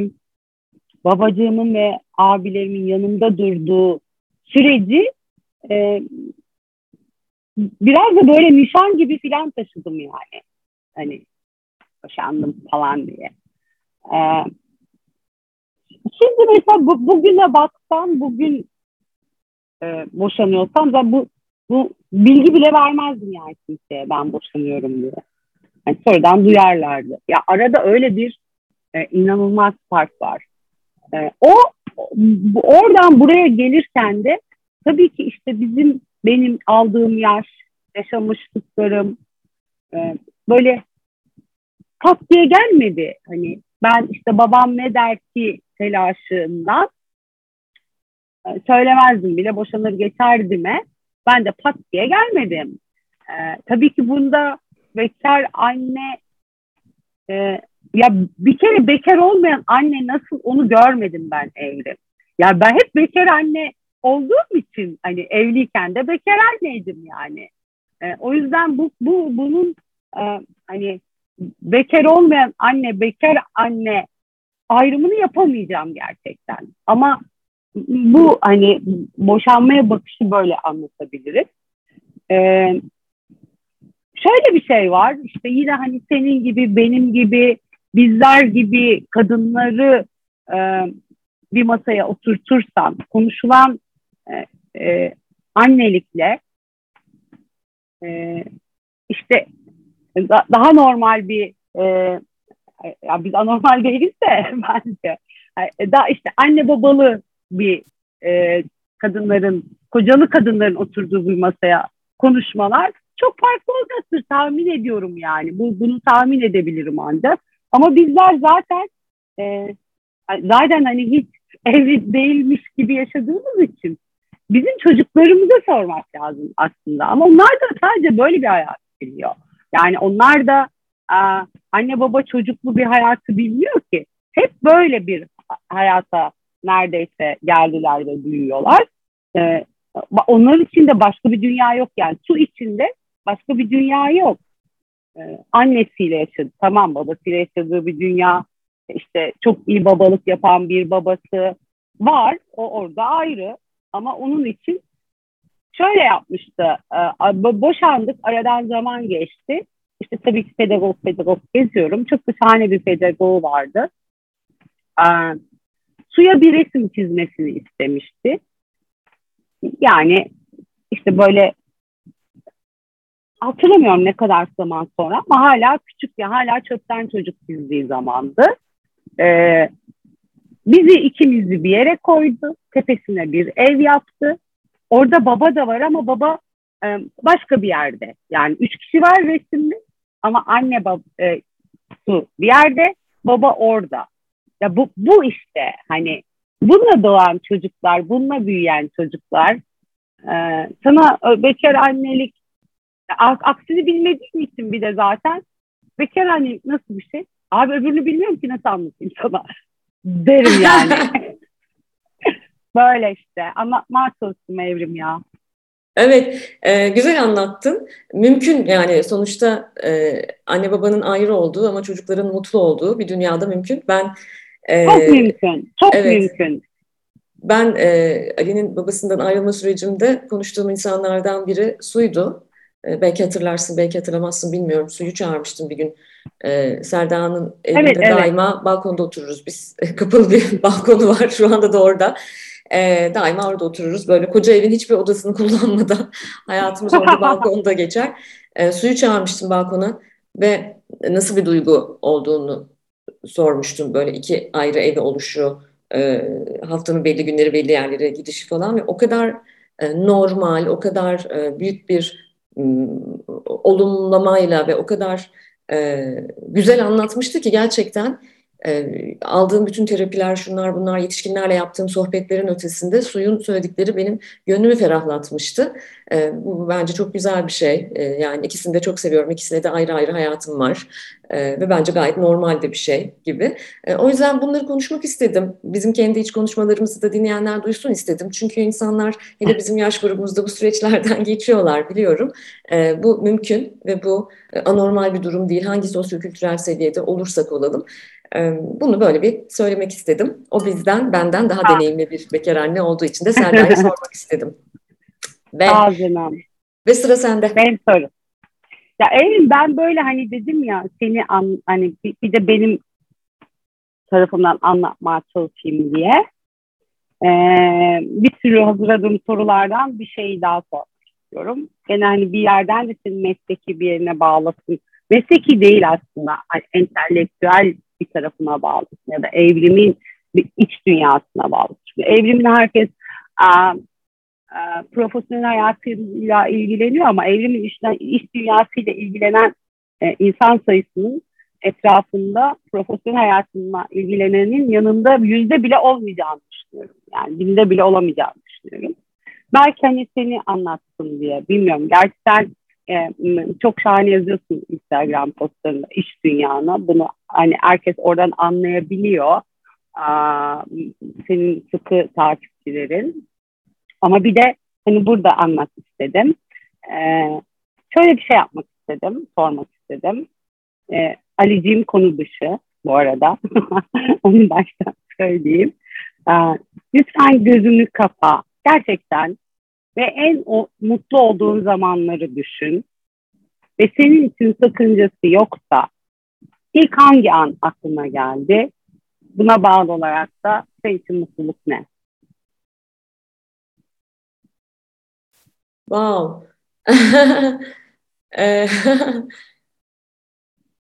babacığımın ve abilerimin yanımda durduğu süreci e, biraz da böyle nişan gibi filan taşıdım yani. Hani boşandım falan diye. Ee, şimdi mesela bu, bugüne baksam, bugün e, boşanıyorsam da bu, bu bilgi bile vermezdim yani kimseye ben boşanıyorum diye. Yani sonradan duyarlardı. Ya arada öyle bir e, inanılmaz fark var. E, o oradan buraya gelirken de tabii ki işte bizim benim aldığım yaş, yaşamışlıklarım e, böyle kat diye gelmedi. Hani ben işte babam ne der ki telaşından e, söylemezdim bile boşanır geçerdime. Ben de pat diye gelmedim. E, tabii ki bunda bekar anne e, ya bir kere bekar olmayan anne nasıl onu görmedim ben evde. Ya ben hep bekar anne olduğum için hani evliyken de bekar anneydim yani. E, o yüzden bu, bu bunun e, hani bekar olmayan anne, bekar anne ayrımını yapamayacağım gerçekten. Ama bu hani boşanmaya bakışı böyle anlatabiliriz. Ee, şöyle bir şey var işte yine hani senin gibi benim gibi bizler gibi kadınları e, bir masaya oturtursan konuşulan e, e, annelikle e, işte daha normal bir e, ya biz anormal değiliz de bence. E, daha işte anne babalı bir e, kadınların kocalı kadınların oturduğu bir masaya konuşmalar çok farklı olacaktır tahmin ediyorum yani. Bu bunu tahmin edebilirim ancak. Ama bizler zaten e, zaten hani hiç evli değilmiş gibi yaşadığımız için bizim çocuklarımıza sormak lazım aslında ama onlar da sadece böyle bir hayat biliyor. Yani onlar da a, anne baba çocuklu bir hayatı bilmiyor ki. Hep böyle bir hayata neredeyse geldiler ve büyüyorlar. Ee, onların içinde başka bir dünya yok yani. Su içinde başka bir dünya yok. Ee, annesiyle yaşadı, tamam babasıyla yaşadığı bir dünya. İşte çok iyi babalık yapan bir babası var. O orada ayrı. Ama onun için şöyle yapmıştı. E, boşandık, aradan zaman geçti. İşte tabii ki pedagog pedagog geziyorum. Çok da şahane bir pedagogu vardı. E, suya bir resim çizmesini istemişti. Yani işte böyle hatırlamıyorum ne kadar zaman sonra ama hala küçük ya hala çöpten çocuk çizdiği zamandı. Ee, bizi ikimizi bir yere koydu. Tepesine bir ev yaptı. Orada baba da var ama baba e, başka bir yerde. Yani üç kişi var resimli ama anne baba e, su bir yerde, baba orada. Ya bu, bu işte hani bununla doğan çocuklar, bununla büyüyen çocuklar e, sana bekar annelik aksini bilmediğim için bir de zaten bekar annelik nasıl bir şey? Abi öbürünü bilmiyorum ki nasıl anlatayım sana derim yani. Böyle işte. Anlatmaya çalıştım Evrim ya. Evet, e, güzel anlattın. Mümkün yani sonuçta e, anne babanın ayrı olduğu ama çocukların mutlu olduğu bir dünyada mümkün. Ben e, çok mümkün, çok evet, mümkün. Ben e, Ali'nin babasından ayrılma sürecimde konuştuğum insanlardan biri Su'ydu. E, belki hatırlarsın, belki hatırlamazsın bilmiyorum. Su'yu çağırmıştım bir gün. E, Serda'nın evinde evet, evet. daima balkonda otururuz biz. Kapalı bir balkonu var şu anda da orada. E, daima orada otururuz. Böyle koca evin hiçbir odasını kullanmadan hayatımız orada balkonda geçer. E, suyu çağırmıştım balkona ve nasıl bir duygu olduğunu sormuştum. Böyle iki ayrı evi oluşu, e, haftanın belli günleri belli yerlere gidişi falan ve o kadar e, normal, o kadar e, büyük bir olumlamayla ve o kadar güzel anlatmıştı ki gerçekten e, aldığım bütün terapiler, şunlar bunlar, yetişkinlerle yaptığım sohbetlerin ötesinde suyun söyledikleri benim gönlümü ferahlatmıştı. E, bu bence çok güzel bir şey. E, yani ikisini de çok seviyorum. İkisine de ayrı ayrı hayatım var. E, ve bence gayet normal de bir şey gibi. E, o yüzden bunları konuşmak istedim. Bizim kendi iç konuşmalarımızı da dinleyenler duysun istedim. Çünkü insanlar hele bizim yaş grubumuzda bu süreçlerden geçiyorlar biliyorum. E, bu mümkün ve bu e, anormal bir durum değil. Hangi sosyokültürel seviyede olursak olalım. Bunu böyle bir söylemek istedim. O bizden, benden daha deneyimli bir bekar anne olduğu için de Selda'ya sormak istedim. Ve, ve sıra sende. Ben soru. Ya Eylül ben böyle hani dedim ya seni an, hani bir, bir de benim tarafımdan anlatmaya çalışayım diye. Ee, bir sürü hazırladığım sorulardan bir şey daha sormak istiyorum. Gene hani bir yerden de senin mesleki bir yerine bağlasın. Mesleki değil aslında. Hani entelektüel bir tarafına bağlısın ya da evrimin bir iç dünyasına bağlısın. Çünkü evrimin herkes a, a, profesyonel hayatıyla ilgileniyor ama evrimin işten, iç dünyasıyla ilgilenen e, insan sayısının etrafında profesyonel hayatınla ilgilenenin yanında yüzde bile olmayacağını düşünüyorum. Yani binde bile olamayacağını düşünüyorum. Belki hani seni anlatsın diye bilmiyorum. Gerçekten e, çok şahane yazıyorsun Instagram postlarında iş dünyana. Bunu hani herkes oradan anlayabiliyor. Aa, senin sıkı takipçilerin. Ama bir de hani burada anlat istedim. Ee, şöyle bir şey yapmak istedim, sormak istedim. Ee, Ali'ciğim konu dışı bu arada. Onu baştan söyleyeyim. Ee, lütfen gözünü kapa. Gerçekten ve en o, mutlu olduğun zamanları düşün. Ve senin için sakıncası yoksa ilk hangi an aklına geldi? Buna bağlı olarak da senin için mutluluk ne? Wow. e,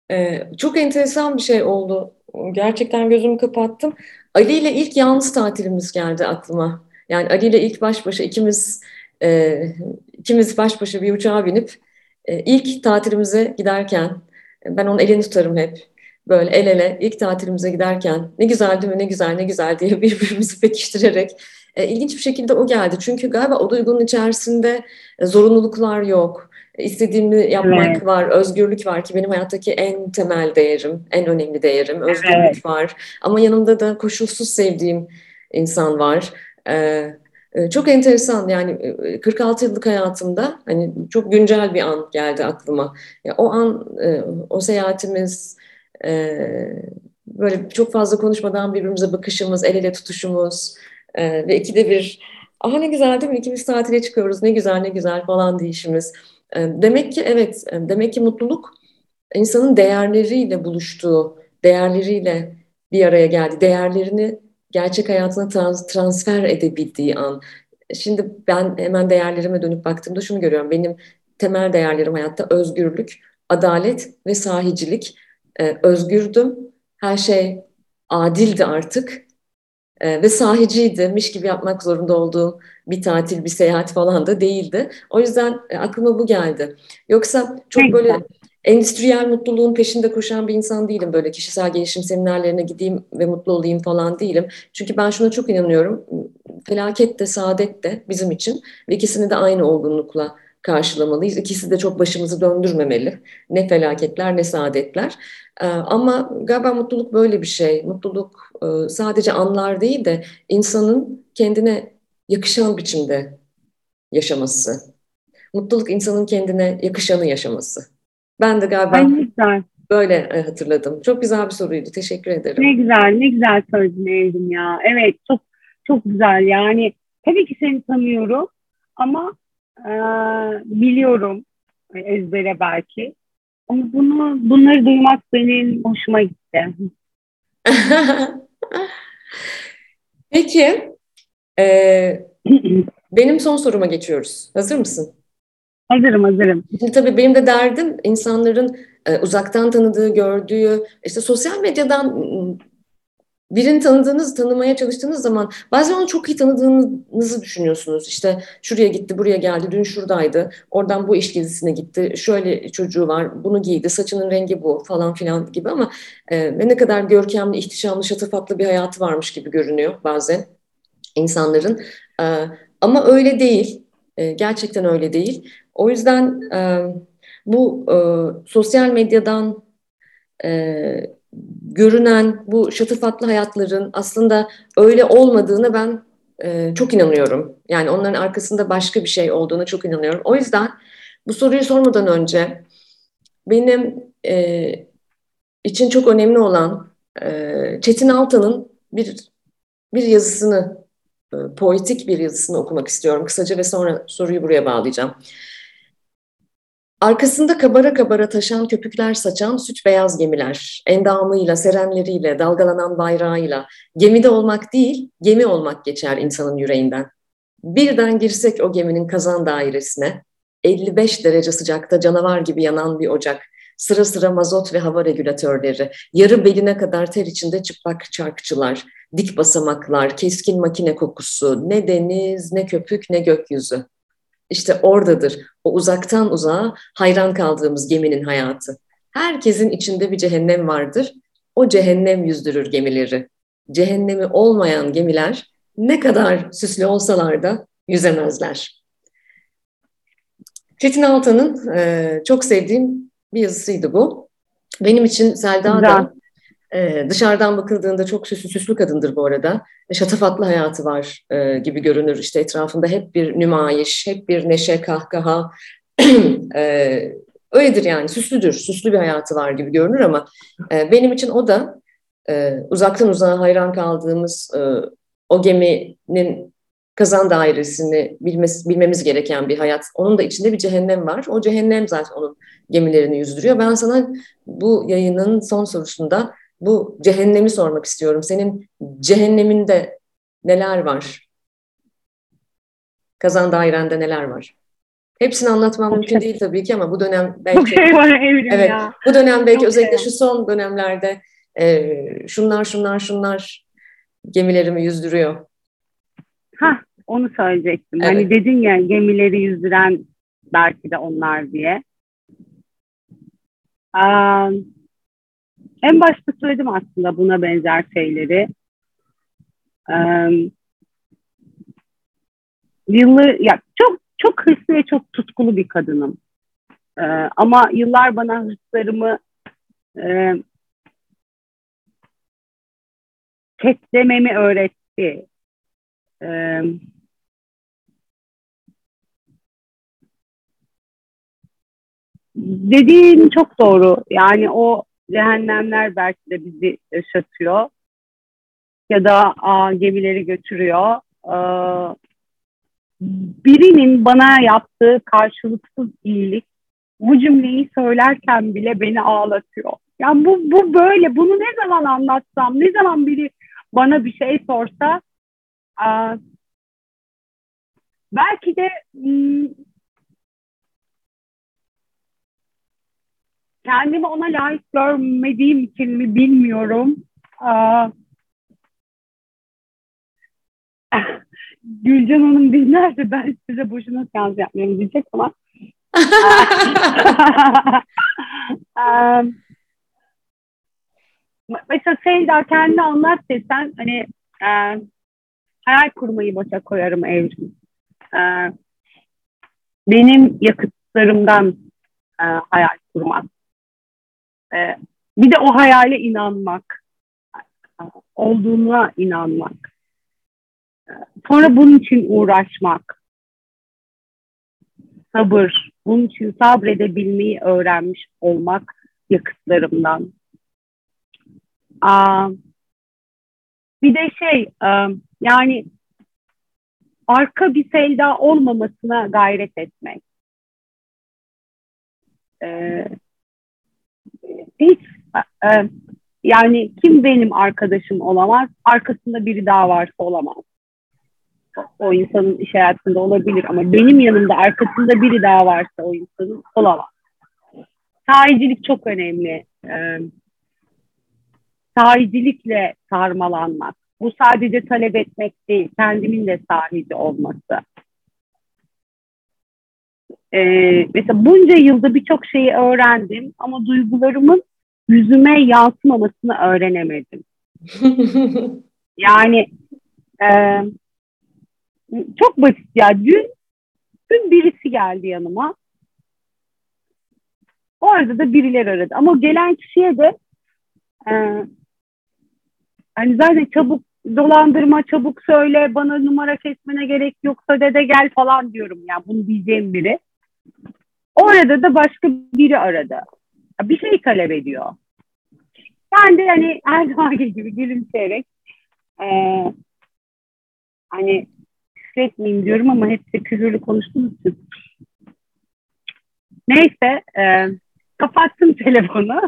e, çok enteresan bir şey oldu. Gerçekten gözümü kapattım. Ali ile ilk yalnız tatilimiz geldi aklıma. Yani Ali ile ilk baş başa ikimiz e, ikimiz baş başa bir uçağa binip e, ilk tatilimize giderken ben onun elini tutarım hep. Böyle el ele ilk tatilimize giderken ne güzel değil mi ne güzel ne güzel diye birbirimizi pekiştirerek e, ilginç bir şekilde o geldi. Çünkü galiba o duygunun içerisinde e, zorunluluklar yok. E, istediğimi yapmak evet. var, özgürlük var ki benim hayattaki en temel değerim, en önemli değerim. Özgürlük evet. var. Ama yanımda da koşulsuz sevdiğim insan var. Ee, e, çok enteresan yani 46 e, yıllık hayatımda hani çok güncel bir an geldi aklıma. O an, e, o seyahatimiz, böyle çok fazla konuşmadan birbirimize bakışımız, el ele tutuşumuz ve ikide bir aha ne güzel değil mi ikimiz tatile çıkıyoruz ne güzel ne güzel falan deyişimiz. Demek ki evet, demek ki mutluluk insanın değerleriyle buluştuğu, değerleriyle bir araya geldi. Değerlerini gerçek hayatına trans, transfer edebildiği an. Şimdi ben hemen değerlerime dönüp baktığımda şunu görüyorum. Benim temel değerlerim hayatta özgürlük, adalet ve sahicilik. Ee, özgürdüm. Her şey adildi artık. Ee, ve sahiciydi. gibi yapmak zorunda olduğum bir tatil, bir seyahat falan da değildi. O yüzden e, aklıma bu geldi. Yoksa çok böyle endüstriyel mutluluğun peşinde koşan bir insan değilim. Böyle kişisel gelişim seminerlerine gideyim ve mutlu olayım falan değilim. Çünkü ben şuna çok inanıyorum. Felaket de saadet de bizim için ve ikisini de aynı olgunlukla karşılamalıyız. İkisi de çok başımızı döndürmemeli. Ne felaketler ne saadetler. Ee, ama galiba mutluluk böyle bir şey. Mutluluk e, sadece anlar değil de insanın kendine yakışan biçimde yaşaması. Mutluluk insanın kendine yakışanı yaşaması. Ben de galiba Ay, böyle e, hatırladım. Çok güzel bir soruydu. Teşekkür ederim. Ne güzel, ne güzel söyledin Evrim ya. Evet, çok çok güzel. Yani tabii ki seni tanıyorum ama e, biliyorum e, ezbere belki. Ama bunu bunları duymak benim hoşuma gitti. Peki, e, benim son soruma geçiyoruz. Hazır mısın? Hazırım hazırım. Şimdi tabii benim de derdim insanların e, uzaktan tanıdığı, gördüğü, işte sosyal medyadan birini tanıdığınız, tanımaya çalıştığınız zaman bazen onu çok iyi tanıdığınızı düşünüyorsunuz. İşte şuraya gitti, buraya geldi, dün şuradaydı, oradan bu iş gezisine gitti, şöyle çocuğu var, bunu giydi, saçının rengi bu falan filan gibi ama e, ne kadar görkemli, ihtişamlı, şatafatlı bir hayatı varmış gibi görünüyor bazen insanların. E, ama öyle değil, e, gerçekten öyle değil. O yüzden e, bu e, sosyal medyadan e, görünen bu şatafatlı hayatların aslında öyle olmadığını ben e, çok inanıyorum. Yani onların arkasında başka bir şey olduğunu çok inanıyorum. O yüzden bu soruyu sormadan önce benim e, için çok önemli olan e, Çetin Altan'ın bir bir yazısını, e, poetik bir yazısını okumak istiyorum kısaca ve sonra soruyu buraya bağlayacağım. Arkasında kabara kabara taşan köpükler saçan süt beyaz gemiler, endamıyla, serenleriyle, dalgalanan bayrağıyla, gemide olmak değil, gemi olmak geçer insanın yüreğinden. Birden girsek o geminin kazan dairesine, 55 derece sıcakta canavar gibi yanan bir ocak, sıra sıra mazot ve hava regülatörleri, yarı beline kadar ter içinde çıplak çarkçılar, dik basamaklar, keskin makine kokusu, ne deniz, ne köpük, ne gökyüzü. İşte oradadır o uzaktan uzağa hayran kaldığımız geminin hayatı. Herkesin içinde bir cehennem vardır. O cehennem yüzdürür gemileri. Cehennemi olmayan gemiler ne kadar süslü olsalar da yüzemezler. Çetin Altan'ın e, çok sevdiğim bir yazısıydı bu. Benim için Selda da ee, dışarıdan bakıldığında çok süslü süslü kadındır bu arada. Şatafatlı hayatı var e, gibi görünür. İşte etrafında hep bir nümayiş, hep bir neşe, kahkaha. e, öyledir yani süslüdür, süslü bir hayatı var gibi görünür ama e, benim için o da e, uzaktan uzağa hayran kaldığımız e, o geminin kazan dairesini bilmesi, bilmemiz gereken bir hayat. Onun da içinde bir cehennem var. O cehennem zaten onun gemilerini yüzdürüyor. Ben sana bu yayının son sorusunda bu cehennemi sormak istiyorum. Senin cehenneminde neler var? Kazan dairende neler var? Hepsini anlatmam okay. mümkün değil tabii ki ama bu dönem belki evet ya. bu dönem belki okay. özellikle şu son dönemlerde e, şunlar şunlar şunlar gemilerimi yüzdürüyor. Ha onu söyleyecektim. Hani evet. Hani dedin ya gemileri yüzdüren belki de onlar diye. Um, en başta söyledim aslında buna benzer şeyleri. Ee, yıllı, ya çok çok hırslı ve çok tutkulu bir kadınım. Ee, ama yıllar bana hırslarımı e, ketlememi öğretti. Ee, dediğin çok doğru. Yani o cehennemler belki de bizi yaşatıyor ya da a, gemileri götürüyor. E, birinin bana yaptığı karşılıksız iyilik bu cümleyi söylerken bile beni ağlatıyor. Yani bu, bu böyle. Bunu ne zaman anlatsam, ne zaman biri bana bir şey sorsa a, belki de kendimi ona layık görmediğim için mi bilmiyorum. Aa, Gülcan Hanım dinlerse ben size boşuna seans yapmayayım diyecek ama um, mesela Selda kendi anlat desen hani e, hayal kurmayı boşa koyarım evrim. E, benim yakıtlarımdan e, hayal kurmak. Ee, bir de o hayale inanmak, olduğuna inanmak. Ee, sonra bunun için uğraşmak, sabır, bunun için sabredebilmeyi öğrenmiş olmak yakıtlarımdan. Aa, bir de şey, yani arka bir selda olmamasına gayret etmek. Ee, hiç e, yani kim benim arkadaşım olamaz, arkasında biri daha varsa olamaz. O insanın iş hayatında olabilir ama benim yanımda arkasında biri daha varsa o insanın olamaz. sahicilik çok önemli. Ee, sahicilikle sarmalanmak. Bu sadece talep etmek değil, kendimin de sahici olması. Ee, mesela bunca yılda birçok şeyi öğrendim ama duygularımın yüzüme yansımamasını öğrenemedim. yani e, çok basit ya. Dün, dün birisi geldi yanıma. O arada da birileri aradı. Ama gelen kişiye de e, hani zaten çabuk dolandırma, çabuk söyle, bana numara kesmene gerek yoksa dede gel falan diyorum ya. Yani bunu diyeceğim biri. O arada da başka biri aradı. Bir şey talep ediyor. Ben de hani her gibi gülümseyerek e, hani küfretmeyeyim diyorum ama hepsi küfürlü konuştuğumuz için. Neyse e, kapattım telefonu.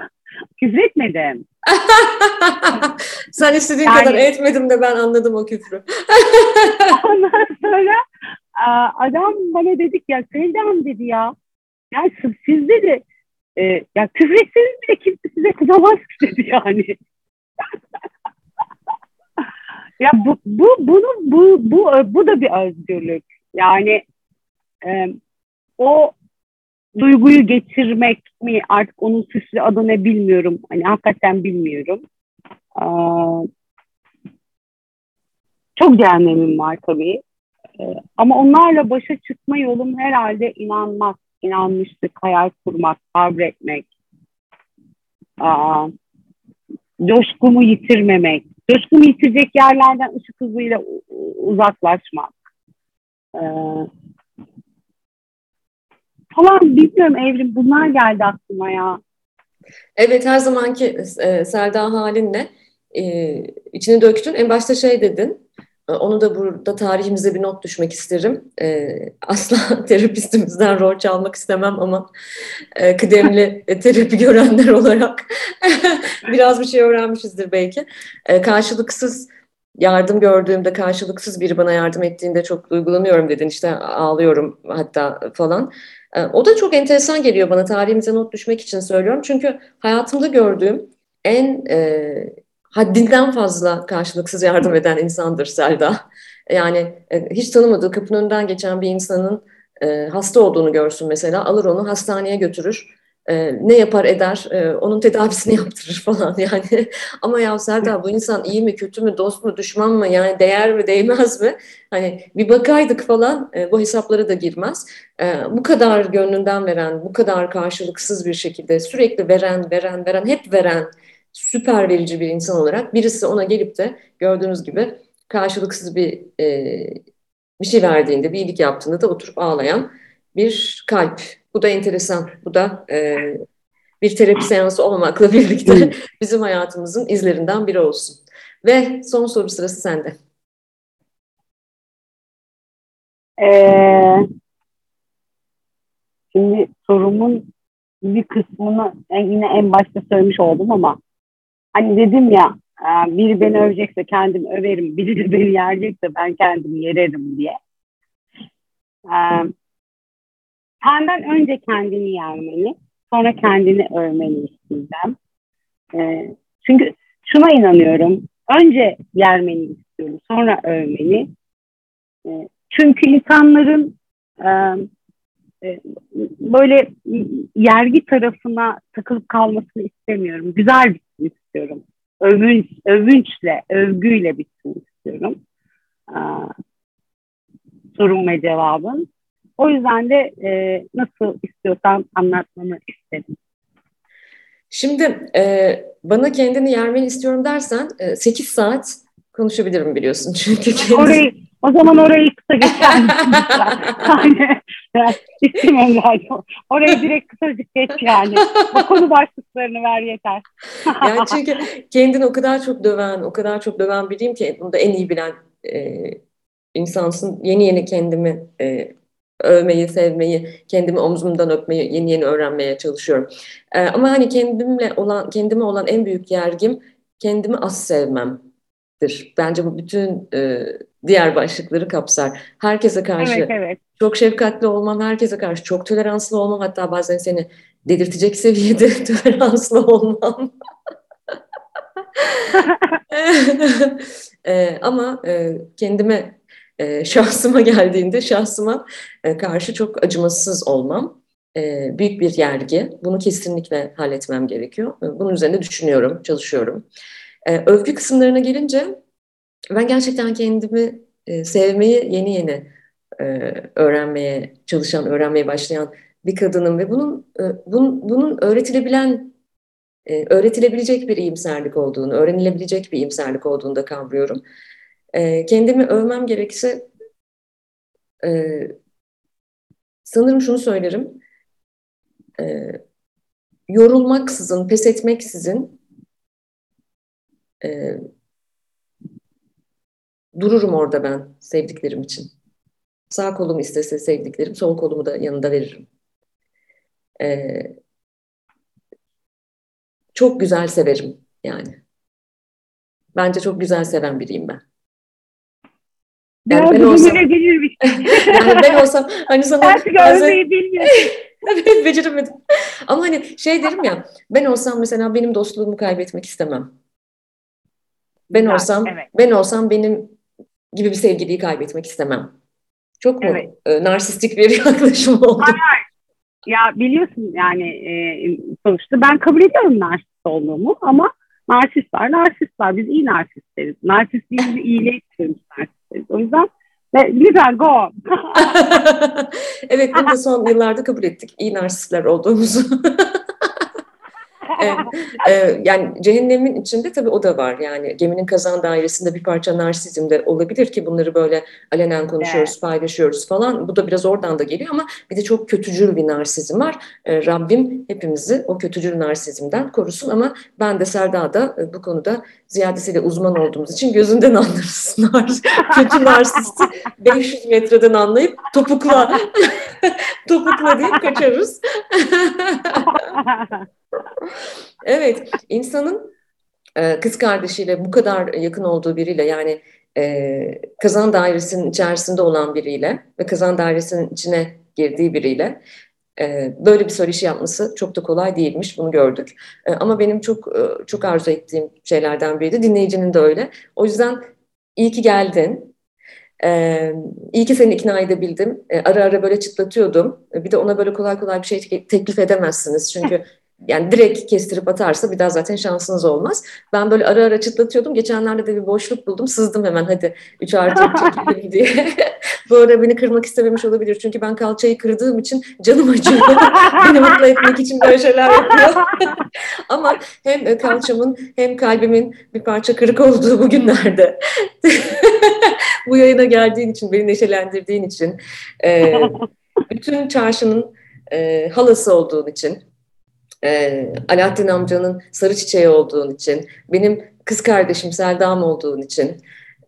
Küfretmedim. Sen istediğin yani, kadar etmedim de ben anladım o küfrü. ondan sonra adam bana dedik ya Sevdam dedi ya. Ya siz dedi e, ya küfretseniz bile kimse size kızamaz dedi yani. ya bu, bu, bunu, bu, bu, bu da bir özgürlük. Yani e, o duyguyu geçirmek mi artık onun süslü adı ne bilmiyorum. Hani hakikaten bilmiyorum. Ee, çok cehennemim var tabii. Ee, ama onlarla başa çıkma yolum herhalde inanmak, inanmışlık, hayal kurmak, sabretmek. Aa, coşkumu yitirmemek. Coşkumu yitirecek yerlerden ışık hızıyla uzaklaşmak. Ee, falan bilmiyorum Evrim bunlar geldi aklıma ya. Evet her zamanki e, Selda halinle e, içini döktün. En başta şey dedin. E, onu da burada tarihimize bir not düşmek isterim. E, asla terapistimizden rol çalmak istemem ama e, kıdemli e, terapi görenler olarak biraz bir şey öğrenmişizdir belki. E, karşılıksız yardım gördüğümde karşılıksız biri bana yardım ettiğinde çok duygulanıyorum dedin. İşte ağlıyorum hatta falan. Ee, o da çok enteresan geliyor bana tarihimize not düşmek için söylüyorum. Çünkü hayatımda gördüğüm en e, haddinden fazla karşılıksız yardım eden insandır Selda. Yani e, hiç tanımadığı kapının önünden geçen bir insanın e, hasta olduğunu görsün mesela alır onu hastaneye götürür e, ne yapar eder, e, onun tedavisini yaptırır falan yani. Ama ya Selda bu insan iyi mi, kötü mü, dost mu, düşman mı, yani değer mi, değmez mi? Hani bir bakaydık falan e, bu hesaplara da girmez. E, bu kadar gönlünden veren, bu kadar karşılıksız bir şekilde sürekli veren, veren, veren, hep veren süper verici bir insan olarak birisi ona gelip de gördüğünüz gibi karşılıksız bir e, bir şey verdiğinde, bir iyilik yaptığında da oturup ağlayan bir kalp bu da enteresan. Bu da e, bir terapi seansı olmamakla birlikte bizim hayatımızın izlerinden biri olsun. Ve son soru sırası sende. Ee, şimdi sorumun bir kısmını yine en başta söylemiş oldum ama hani dedim ya biri beni övecekse kendim överim, biri de beni yerecekse ben kendimi yererim diye. Ee, Senden önce kendini yermeli, sonra kendini övmeli isteyeceğim. E, çünkü şuna inanıyorum, önce yermeni istiyorum, sonra övmeni. E, çünkü insanların böyle yergi tarafına takılıp kalmasını istemiyorum. Güzel bitsin istiyorum. Övünç, övünçle, övgüyle bitsin istiyorum. E, sorun ve cevabın. O yüzden de e, nasıl istiyorsan anlatmamı istedim. Şimdi e, bana kendini yermeni istiyorum dersen e, 8 saat konuşabilirim biliyorsun çünkü kendisi... Orayı, o zaman orayı kısa geçer yani, istemem lazım. Orayı direkt kısacık geç yani. O konu başlıklarını ver yeter. yani çünkü kendini o kadar çok döven, o kadar çok döven biriyim ki bunu da en iyi bilen e, insansın. Yeni yeni kendimi e, övmeyi, sevmeyi, kendimi omzumdan öpmeyi yeni yeni öğrenmeye çalışıyorum. E, ama hani kendimle olan, kendime olan en büyük yergim kendimi az sevmemdir. Bence bu bütün e, diğer başlıkları kapsar. Herkese karşı evet, evet. çok şefkatli olmam, herkese karşı çok toleranslı olmam, hatta bazen seni delirtecek seviyede toleranslı olmam. e, ama e, kendime e, şahsıma geldiğinde şahsıma e, karşı çok acımasız olmam e, büyük bir yergi. Bunu kesinlikle halletmem gerekiyor. E, bunun üzerinde düşünüyorum, çalışıyorum. E, övgü kısımlarına gelince ben gerçekten kendimi e, sevmeyi yeni yeni e, öğrenmeye çalışan, öğrenmeye başlayan bir kadınım ve bunun e, bunun, bunun öğretilebilen e, öğretilebilecek bir iyimserlik olduğunu, öğrenilebilecek bir iyimserlik olduğunu da kavruyorum. E, kendimi övmem gerekirse e, sanırım şunu söylerim. E, yorulmaksızın, pes etmeksizin e, dururum orada ben sevdiklerim için. Sağ kolum istese sevdiklerim, sol kolumu da yanında veririm. Ee, çok güzel severim yani. Bence çok güzel seven biriyim ben. Yani ben olsam, yani ben olsam hani sana Artık bazen, evet beceremedim. Ama hani şey derim ya ben olsam mesela benim dostluğumu kaybetmek istemem. Ben yani, olsam evet. ben olsam benim gibi bir sevgiliyi kaybetmek istemem. Çok mu evet. e, narsistik bir yaklaşım oldu? Hayır. Ya biliyorsun yani e, sonuçta ben kabul ediyorum narsist olduğumu ama narsistler narsistler. Biz iyi narsistleriz. Narsistliğimizi istiyoruz narsistleriz. O yüzden ve, lütfen go. evet bunu da son yıllarda kabul ettik. İyi narsistler olduğumuzu. E, e, yani cehennemin içinde tabii o da var. Yani geminin kazan dairesinde bir parça narsizm de olabilir ki bunları böyle alenen konuşuyoruz, evet. paylaşıyoruz falan. Bu da biraz oradan da geliyor ama bir de çok kötücül bir narsizm var. E, Rabbim hepimizi o kötücül narsizmden korusun ama ben de Serda'da e, bu konuda ziyadesiyle uzman olduğumuz için gözünden anlarız. Kötü narsisti 500 metreden anlayıp topukla topukla deyip kaçarız. evet, insanın e, kız kardeşiyle bu kadar yakın olduğu biriyle yani e, kazan dairesinin içerisinde olan biriyle ve kazan dairesinin içine girdiği biriyle böyle bir söyleşi yapması çok da kolay değilmiş bunu gördük. E, ama benim çok e, çok arzu ettiğim şeylerden biriydi. Dinleyicinin de öyle. O yüzden iyi ki geldin. Ee, iyi ki seni ikna edebildim. Ee, ara ara böyle çıtlatıyordum. Ee, bir de ona böyle kolay kolay bir şey teklif edemezsiniz. Çünkü yani direkt kestirip atarsa bir daha zaten şansınız olmaz. Ben böyle ara ara çıtlatıyordum. Geçenlerde de bir boşluk buldum. Sızdım hemen hadi 3 artı çekelim diye. Bu ara beni kırmak istememiş olabilir. Çünkü ben kalçayı kırdığım için canım acıyor. beni mutlu etmek için böyle şeyler yapıyor. Ama hem kalçamın hem kalbimin bir parça kırık olduğu bu günlerde bu yayına geldiğin için, beni neşelendirdiğin için bütün çarşının halası olduğun için e, Alaaddin amcanın sarı çiçeği olduğun için, benim kız kardeşim Selda'm olduğun için,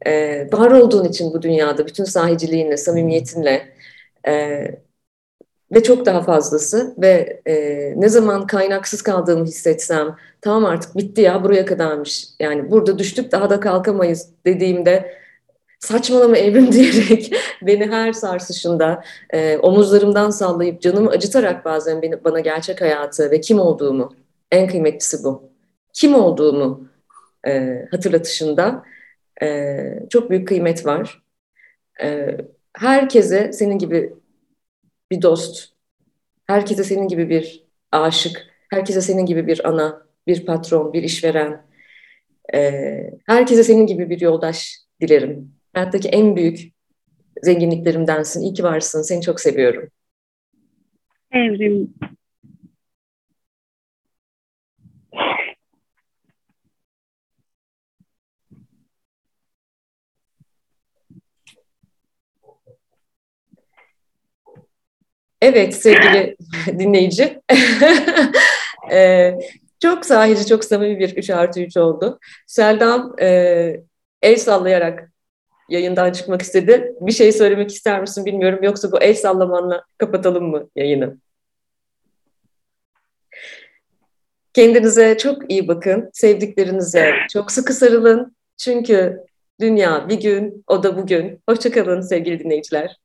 e, var olduğun için bu dünyada bütün sahiciliğinle, samimiyetinle e, ve çok daha fazlası ve e, ne zaman kaynaksız kaldığımı hissetsem tamam artık bitti ya buraya kadarmış. Yani burada düştük daha da kalkamayız dediğimde saçmalama evrim diyerek beni her sarsışında e, omuzlarımdan sallayıp canımı acıtarak bazen beni, bana gerçek hayatı ve kim olduğumu en kıymetlisi bu. Kim olduğumu e, hatırlatışında e, çok büyük kıymet var. E, herkese senin gibi bir dost, herkese senin gibi bir aşık, herkese senin gibi bir ana, bir patron, bir işveren, e, herkese senin gibi bir yoldaş dilerim. Hayattaki en büyük zenginliklerimdensin. İyi ki varsın. Seni çok seviyorum. Evrim. Evet sevgili dinleyici. ee, çok sahici, çok samimi bir 3 artı 3 oldu. Seldam e, el sallayarak yayından çıkmak istedi. Bir şey söylemek ister misin bilmiyorum. Yoksa bu el sallamanla kapatalım mı yayını? Kendinize çok iyi bakın. Sevdiklerinize çok sıkı sarılın. Çünkü dünya bir gün, o da bugün. Hoşçakalın sevgili dinleyiciler.